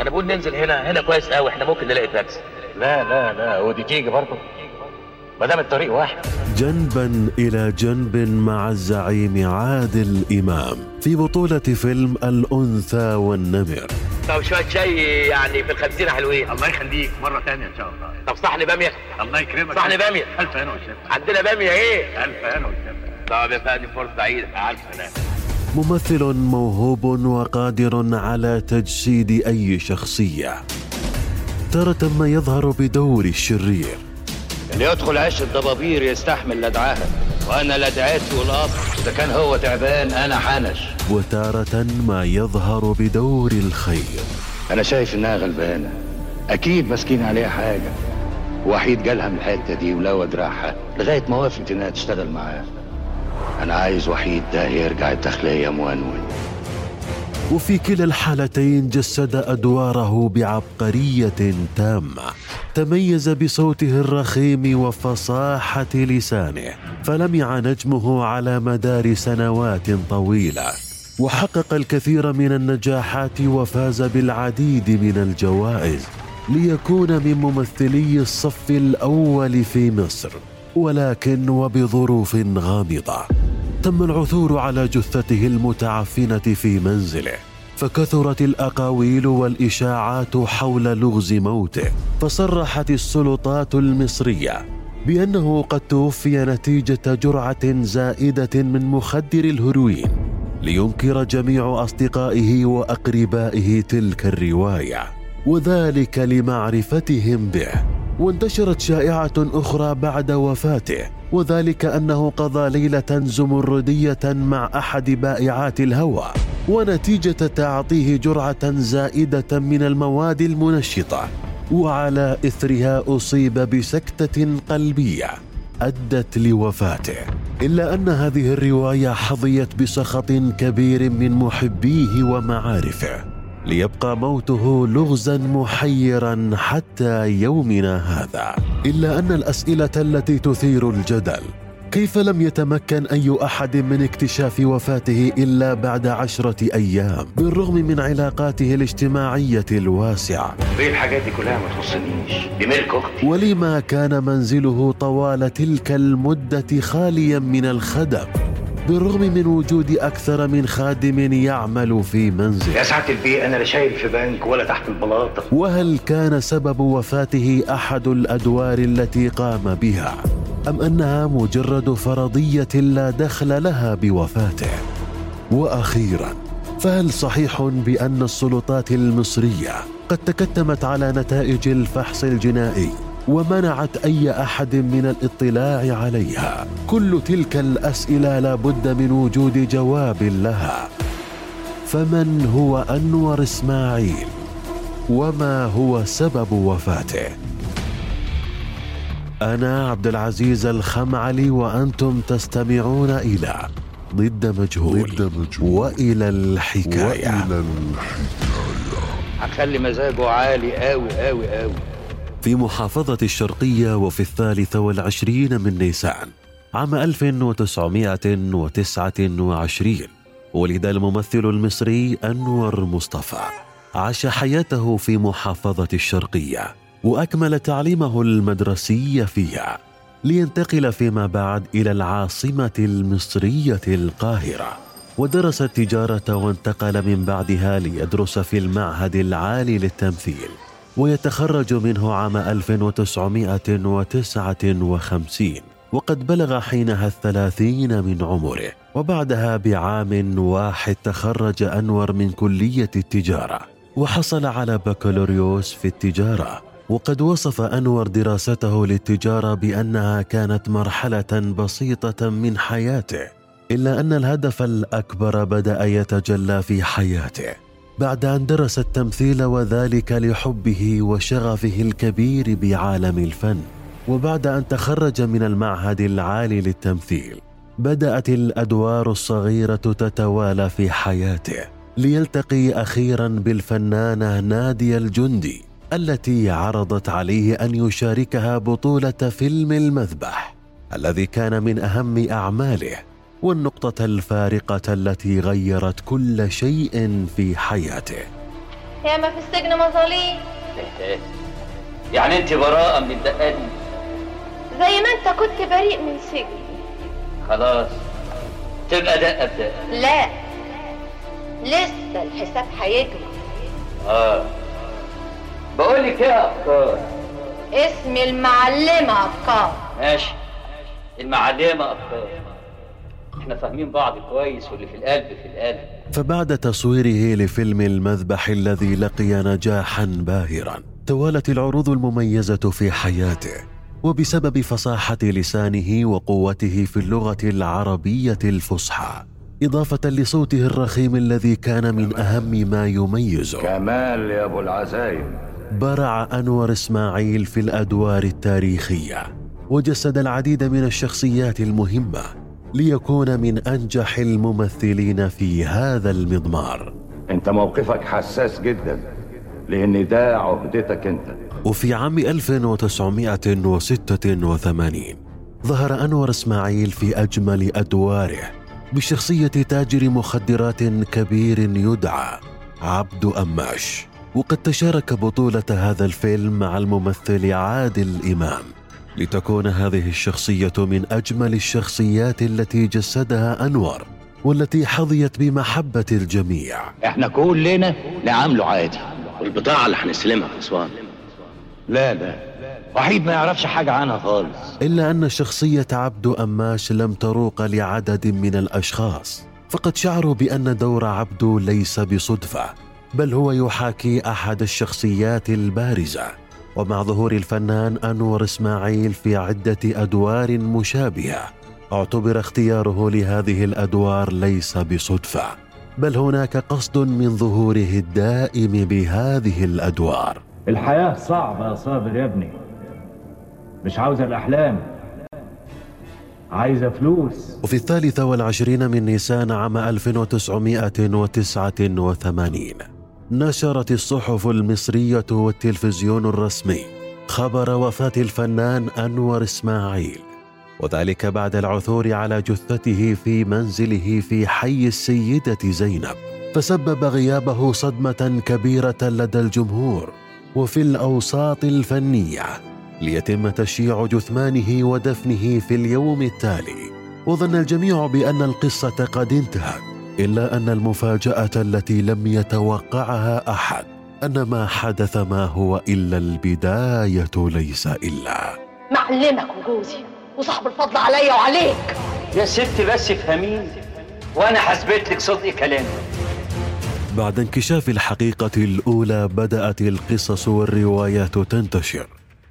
أنا بقول ننزل هنا هنا كويس قوي إحنا ممكن نلاقي تاكسي لا لا لا ودي تيجي برضه. ما دام الطريق واحد. جنبا إلى جنب مع الزعيم عادل إمام في بطولة فيلم الأنثى والنمر. طب شوية شاي يعني في الخمسين حلوين. الله يخليك مرة ثانية إن شاء الله. طب صحن بامية. الله يكرمك. صحن بامية. ألف هنا وشفا. عندنا بامية إيه؟ ألف هنا وشفا. طب يا فندم فرصة سعيده الف سلامه ممثل موهوب وقادر على تجسيد أي شخصية تارة ما يظهر بدور الشرير. اللي يدخل عش الضبابير يستحمل لدعاها وأنا لدعتي والاصل إذا كان هو تعبان أنا حنش وتارة ما يظهر بدور الخير. أنا شايف إنها غلبانة. أكيد ماسكين عليها حاجة. وحيد جالها من الحتة دي ولو دراعها لغاية ما وافقت إنها تشتغل معاه. أنا عايز وحيد ده يرجع الداخلية مونون وفي كلا الحالتين جسد أدواره بعبقرية تامة تميز بصوته الرخيم وفصاحة لسانه فلمع نجمه على مدار سنوات طويلة. وحقق الكثير من النجاحات وفاز بالعديد من الجوائز ليكون من ممثلي الصف الأول في مصر. ولكن وبظروف غامضة تم العثور على جثته المتعفنة في منزله فكثرت الأقاويل والإشاعات حول لغز موته فصرحت السلطات المصرية بأنه قد توفي نتيجة جرعة زائدة من مخدر الهروين لينكر جميع أصدقائه وأقربائه تلك الرواية وذلك لمعرفتهم به. وانتشرت شائعة أخرى بعد وفاته وذلك أنه قضى ليلة زمردية مع أحد بائعات الهوى ونتيجة تعاطيه جرعة زائدة من المواد المنشطة وعلى إثرها أصيب بسكتة قلبية أدت لوفاته. إلا أن هذه الرواية حظيت بسخط كبير من محبيه ومعارفه. ليبقى موته لغزا محيرا حتى يومنا هذا. إلا أن الأسئلة التي تثير الجدل كيف لم يتمكن أي أحد من اكتشاف وفاته إلا بعد عشرة أيام بالرغم من علاقاته الاجتماعية الواسعة؟ إيه الحاجات دي كلها ما تخصنيش دي ملك أختي ولما كان منزله طوال تلك المدة خاليا من الخدم؟ بالرغم من وجود أكثر من خادم يعمل في منزل. يا سعاده البيه أنا لا شايل في بنك ولا تحت البلاطه وهل كان سبب وفاته أحد الأدوار التي قام بها؟ أم أنها مجرد فرضية لا دخل لها بوفاته؟ وأخيرا فهل صحيح بأن السلطات المصرية قد تكتمت على نتائج الفحص الجنائي؟ ومنعت أي أحد من الاطلاع عليها. كل تلك الأسئلة لا بد من وجود جواب لها. فمن هو أنور إسماعيل؟ وما هو سبب وفاته؟ أنا عبد العزيز الخمعلي وأنتم تستمعون إلى ضد مجهول, ضد مجهول. وإلى الحكاية. وإلى هخلي مزاجه عالي قوي قوي قوي في محافظة الشرقية وفي الثالث والعشرين من نيسان عام 1929 ولد الممثل المصري أنور مصطفى. عاش حياته في محافظة الشرقية وأكمل تعليمه المدرسي فيها لينتقل فيما بعد إلى العاصمة المصرية القاهرة. ودرس التجارة وانتقل من بعدها ليدرس في المعهد العالي للتمثيل. ويتخرج منه عام 1959 وقد بلغ حينها الثلاثين من عمره. وبعدها بعام واحد تخرج أنور من كلية التجارة وحصل على بكالوريوس في التجارة. وقد وصف أنور دراسته للتجارة بأنها كانت مرحلة بسيطة من حياته إلا أن الهدف الأكبر بدأ يتجلى في حياته. بعد أن درس التمثيل وذلك لحبه وشغفه الكبير بعالم الفن وبعد أن تخرج من المعهد العالي للتمثيل بدأت الأدوار الصغيرة تتوالى في حياته ليلتقي أخيرا بالفنانة نادية الجندي التي عرضت عليه أن يشاركها بطولة فيلم المذبح الذي كان من أهم أعماله. والنقطة الفارقة التي غيرت كل شيء في حياته. ياما في السجن مظاليم يعني انت براءة من الدقة دي زي ما انت كنت بريء من سجن. خلاص. تبقى دقة بدقة لا. لسه الحساب هيجمع. آه. بقول لك إيه يا أفكار؟ اسم المعلمة أفكار. ماشي. المعلمة أفكار. إحنا فاهمين بعض كويس واللي في القلب في القلب. فبعد تصويره لفيلم المذبح الذي لقي نجاحا باهرا توالت العروض المميزة في حياته وبسبب فصاحة لسانه وقوته في اللغة العربية الفصحى إضافة لصوته الرخيم الذي كان من أهم ما يميزه. كمال يا أبو العزايم. برع أنور إسماعيل في الأدوار التاريخية وجسد العديد من الشخصيات المهمة. ليكون من أنجح الممثلين في هذا المضمار. أنت موقفك حساس جدا لأن ده عهدتك أنت. وفي عام 1986 ظهر أنور إسماعيل في أجمل أدواره بشخصية تاجر مخدرات كبير يدعى عبد أماش وقد تشارك بطولة هذا الفيلم مع الممثل عادل إمام. لتكون هذه الشخصية من أجمل الشخصيات التي جسدها أنور والتي حظيت بمحبة الجميع. إحنا كلنا نعامله عادي. والبضاعة اللي هنستلمها في أسوان لا لا. وحيد ما يعرفش حاجة عنها خالص. إلا أن شخصية عبد أماش لم تروق لعدد من الأشخاص فقد شعروا بأن دور عبد ليس بصدفة بل هو يحاكي أحد الشخصيات البارزة. ومع ظهور الفنان أنور إسماعيل في عدة أدوار مشابهة اعتبر اختياره لهذه الأدوار ليس بصدفة بل هناك قصد من ظهوره الدائم بهذه الأدوار. الحياة صعبة يا صابر يا ابني. مش عاوزة الأحلام عايزة فلوس. وفي الثالثة والعشرين من نيسان عام 1989 نشرت الصحف المصرية والتلفزيون الرسمي خبر وفاة الفنان أنور إسماعيل وذلك بعد العثور على جثته في منزله في حي السيدة زينب فسبب غيابه صدمة كبيرة لدى الجمهور وفي الأوساط الفنية ليتم تشييع جثمانه ودفنه في اليوم التالي وظن الجميع بأن القصة قد انتهت. إلا أن المفاجأة التي لم يتوقعها أحد أن ما حدث ما هو إلا البداية ليس إلا. معلمك وجوزي وصاحب الفضل عليا وعليك. يا ست بس افهميني وأنا حسبت لك صدق كلامي. بعد انكشاف الحقيقة الأولى بدأت القصص والروايات تنتشر.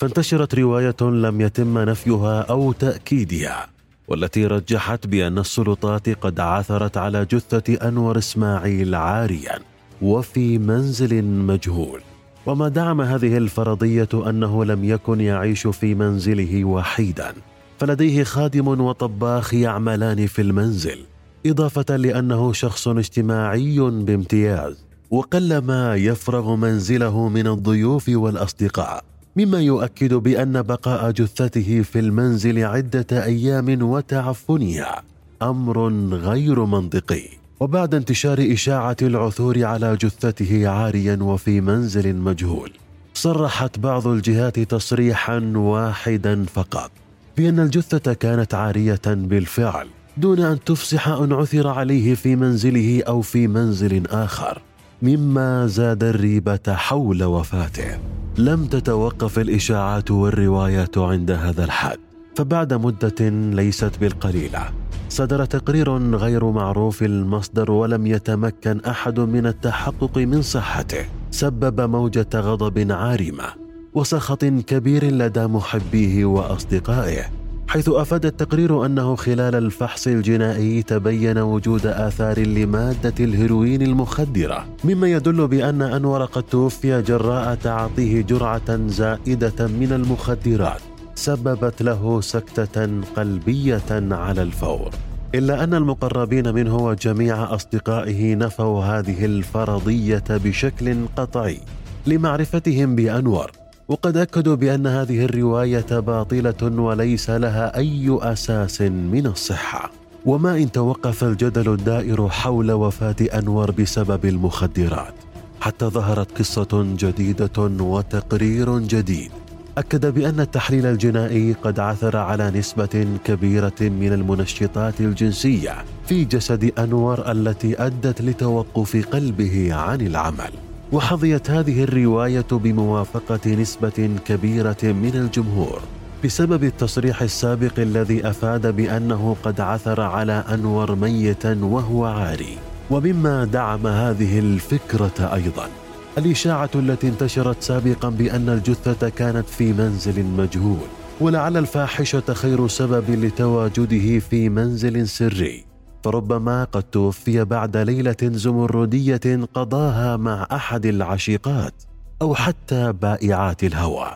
فانتشرت رواية لم يتم نفيها أو تأكيدها. والتي رجحت بأن السلطات قد عثرت على جثة أنور إسماعيل عاريا وفي منزل مجهول. وما دعم هذه الفرضية أنه لم يكن يعيش في منزله وحيدا. فلديه خادم وطباخ يعملان في المنزل إضافة لأنه شخص اجتماعي بامتياز وقلما يفرغ منزله من الضيوف والأصدقاء. مما يؤكد بأن بقاء جثته في المنزل عدة أيام وتعفنها أمر غير منطقي. وبعد انتشار إشاعة العثور على جثته عاريا وفي منزل مجهول صرحت بعض الجهات تصريحا واحدا فقط بأن الجثة كانت عارية بالفعل دون أن تفصح أن عثر عليه في منزله أو في منزل آخر مما زاد الريبة حول وفاته. لم تتوقف الإشاعات والروايات عند هذا الحد فبعد مدة ليست بالقليلة. صدر تقرير غير معروف المصدر ولم يتمكن أحد من التحقق من صحته سبب موجة غضب عارمة وسخط كبير لدى محبيه وأصدقائه. حيث أفاد التقرير أنه خلال الفحص الجنائي تبين وجود آثار لمادة الهيروين المخدرة مما يدل بأن أنور قد توفي جراء تعاطيه جرعة زائدة من المخدرات سببت له سكتة قلبية على الفور. إلا أن المقربين منه وجميع أصدقائه نفوا هذه الفرضية بشكل قطعي لمعرفتهم بأنور. وقد أكدوا بأن هذه الرواية باطلة وليس لها أي أساس من الصحة. وما إن توقف الجدل الدائر حول وفاة أنور بسبب المخدرات. حتى ظهرت قصة جديدة وتقرير جديد. أكد بأن التحليل الجنائي قد عثر على نسبة كبيرة من المنشطات الجنسية في جسد أنور التي أدت لتوقف قلبه عن العمل. وحظيت هذه الرواية بموافقة نسبة كبيرة من الجمهور بسبب التصريح السابق الذي أفاد بأنه قد عثر على أنور ميتا وهو عاري. ومما دعم هذه الفكرة أيضا. الإشاعة التي انتشرت سابقا بأن الجثة كانت في منزل مجهول ولعل الفاحشة خير سبب لتواجده في منزل سري. فربما قد توفي بعد ليلة زمردية قضاها مع أحد العشيقات أو حتى بائعات الهوى.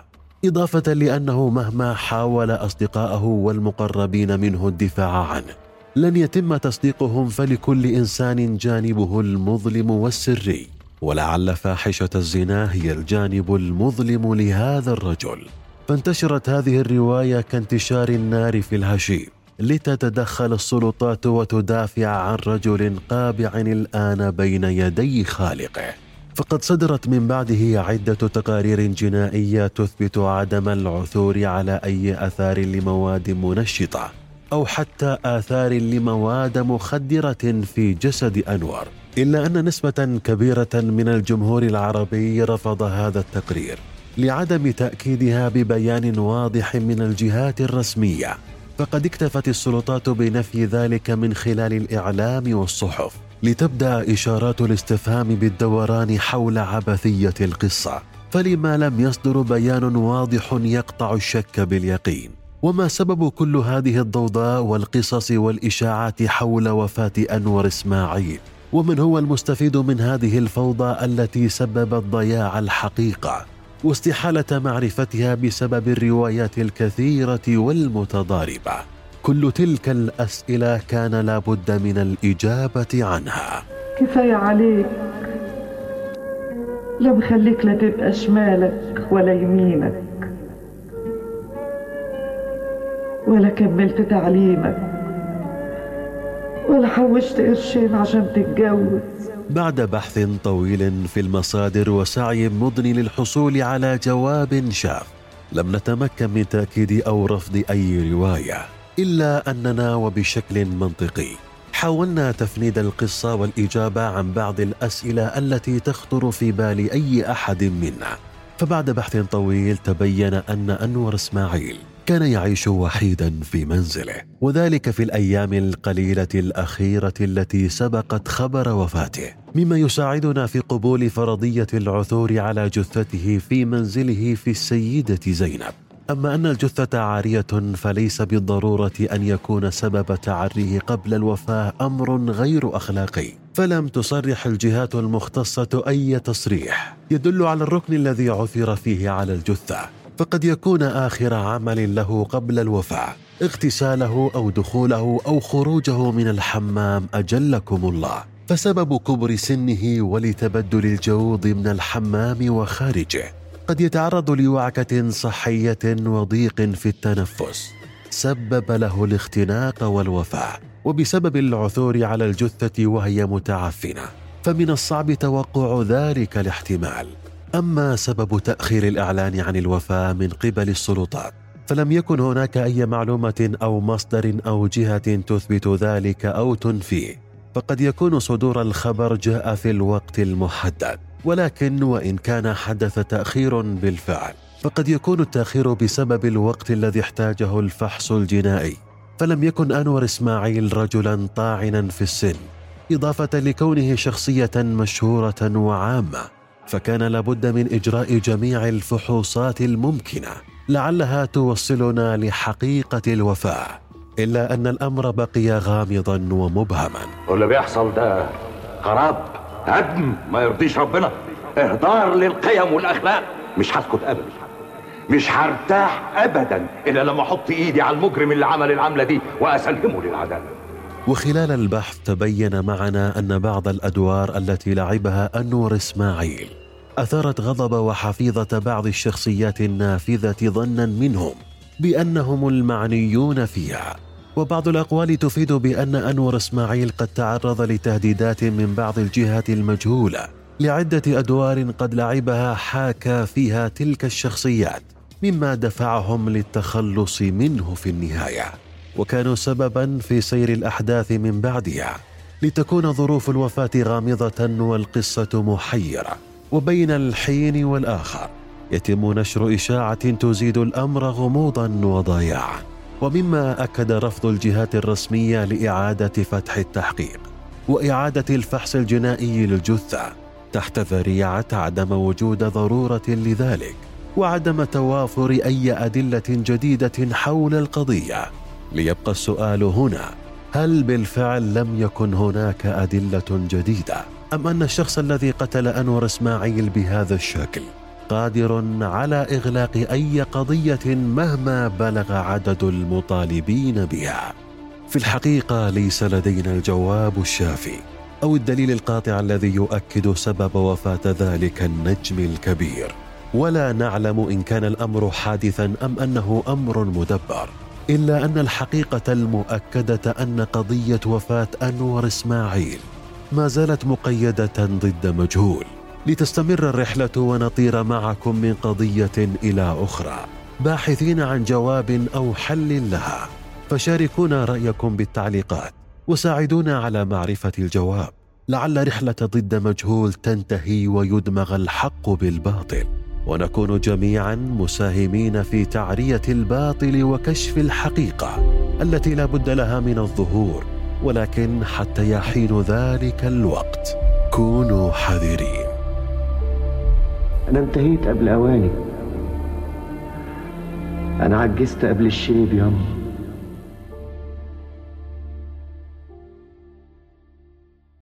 إضافة لأنه مهما حاول أصدقاءه والمقربين منه الدفاع عنه لن يتم تصديقهم فلكل إنسان جانبه المظلم والسري. ولعل فاحشة الزنا هي الجانب المظلم لهذا الرجل. فانتشرت هذه الرواية كانتشار النار في الهشيم. لتتدخل السلطات وتدافع عن رجل قابع الآن بين يدي خالقه فقد صدرت من بعده عدة تقارير جنائية تثبت عدم العثور على أي آثار لمواد منشطة أو حتى آثار لمواد مخدرة في جسد أنور. إلا أن نسبة كبيرة من الجمهور العربي رفض هذا التقرير لعدم تأكيدها ببيان واضح من الجهات الرسمية. فقد اكتفت السلطات بنفي ذلك من خلال الإعلام والصحف لتبدأ إشارات الاستفهام بالدوران حول عبثية القصة. فلما لم يصدر بيان واضح يقطع الشك باليقين. وما سبب كل هذه الضوضاء والقصص والإشاعات حول وفاة أنور إسماعيل؟ ومن هو المستفيد من هذه الفوضى التي سببت ضياع الحقيقة؟ واستحالة معرفتها بسبب الروايات الكثيرة والمتضاربة. كل تلك الأسئلة كان لابد من الإجابة عنها. كفاية عليك. لا مخليك لا تبقى شمالك ولا يمينك. ولا كملت تعليمك. ولا حوشت قرشين عشان تتجوز. بعد بحث طويل في المصادر وسعي مضن للحصول على جواب شاف لم نتمكن من تأكيد أو رفض أي رواية إلا أننا وبشكل منطقي حاولنا تفنيد القصة والإجابة عن بعض الأسئلة التي تخطر في بال أي أحد منا. فبعد بحث طويل تبين أن أنور إسماعيل كان يعيش وحيدا في منزله وذلك في الأيام القليلة الأخيرة التي سبقت خبر وفاته مما يساعدنا في قبول فرضية العثور على جثته في منزله في السيدة زينب. أما أن الجثة عارية فليس بالضرورة أن يكون سبب تعريه قبل الوفاة أمر غير أخلاقي. فلم تصرح الجهات المختصة أي تصريح. يدل على الركن الذي عثر فيه على الجثة. فقد يكون آخر عمل له قبل الوفاة اغتساله أو دخوله أو خروجه من الحمام أجلكم الله. فسبب كبر سنه ولتبدل الجو ضمن الحمام وخارجه. قد يتعرض لوعكة صحية وضيق في التنفس. سبب له الاختناق والوفاة وبسبب العثور على الجثة وهي متعفنة. فمن الصعب توقع ذلك الاحتمال. أما سبب تأخير الإعلان عن الوفاة من قبل السلطات فلم يكن هناك أي معلومة أو مصدر أو جهة تثبت ذلك أو تنفيه فقد يكون صدور الخبر جاء في الوقت المحدد. ولكن وإن كان حدث تأخير بالفعل فقد يكون التأخير بسبب الوقت الذي احتاجه الفحص الجنائي. فلم يكن أنور إسماعيل رجلا طاعنا في السن إضافة لكونه شخصية مشهورة وعامة. فكان لابد من إجراء جميع الفحوصات الممكنة لعلها توصلنا لحقيقة الوفاه إلا أن الأمر بقي غامضا ومبهما. واللي بيحصل ده خراب هدم ما يرضيش ربنا. إهدار للقيم والأخلاق. مش هسكت ابدا. مش هرتاح ابدا إلا لما أحط إيدي على المجرم اللي عمل العملة دي وأسلمه للعدالة. وخلال البحث تبين معنا أن بعض الأدوار التي لعبها انور إسماعيل أثارت غضب وحفيظة بعض الشخصيات النافذة ظنا منهم بأنهم المعنيون فيها. وبعض الأقوال تفيد بأن انور إسماعيل قد تعرض لتهديدات من بعض الجهات المجهولة لعدة أدوار قد لعبها حاكى فيها تلك الشخصيات مما دفعهم للتخلص منه في النهاية. وكانوا سببا في سير الأحداث من بعدها لتكون ظروف الوفاة غامضة والقصة محيرة. وبين الحين والآخر يتم نشر إشاعة تزيد الأمر غموضا وضياعا. ومما أكد رفض الجهات الرسمية لإعادة فتح التحقيق وإعادة الفحص الجنائي للجثة. تحت ذريعة عدم وجود ضرورة لذلك وعدم توافر أي أدلة جديدة حول القضية. ليبقى السؤال هنا. هل بالفعل لم يكن هناك أدلة جديدة؟ أم أن الشخص الذي قتل أنور إسماعيل بهذا الشكل قادر على إغلاق أي قضية مهما بلغ عدد المطالبين بها؟ في الحقيقة ليس لدينا الجواب الشافي أو الدليل القاطع الذي يؤكد سبب وفاة ذلك النجم الكبير. ولا نعلم إن كان الأمر حادثا أم أنه أمر مدبر. إلا أن الحقيقة المؤكدة أن قضية وفاة أنور إسماعيل ما زالت مقيدة ضد مجهول. لتستمر الرحلة ونطير معكم من قضية إلى أخرى باحثين عن جواب أو حل لها. فشاركونا رأيكم بالتعليقات وساعدونا على معرفة الجواب. لعل رحلة ضد مجهول تنتهي ويدمغ الحق بالباطل. ونكون جميعا مساهمين في تعرية الباطل وكشف الحقيقة التي لا بد لها من الظهور ولكن حتى يحين ذلك الوقت. كونوا حذرين. أنا انتهيت قبل أواني. أنا عجزت قبل الشيب ياما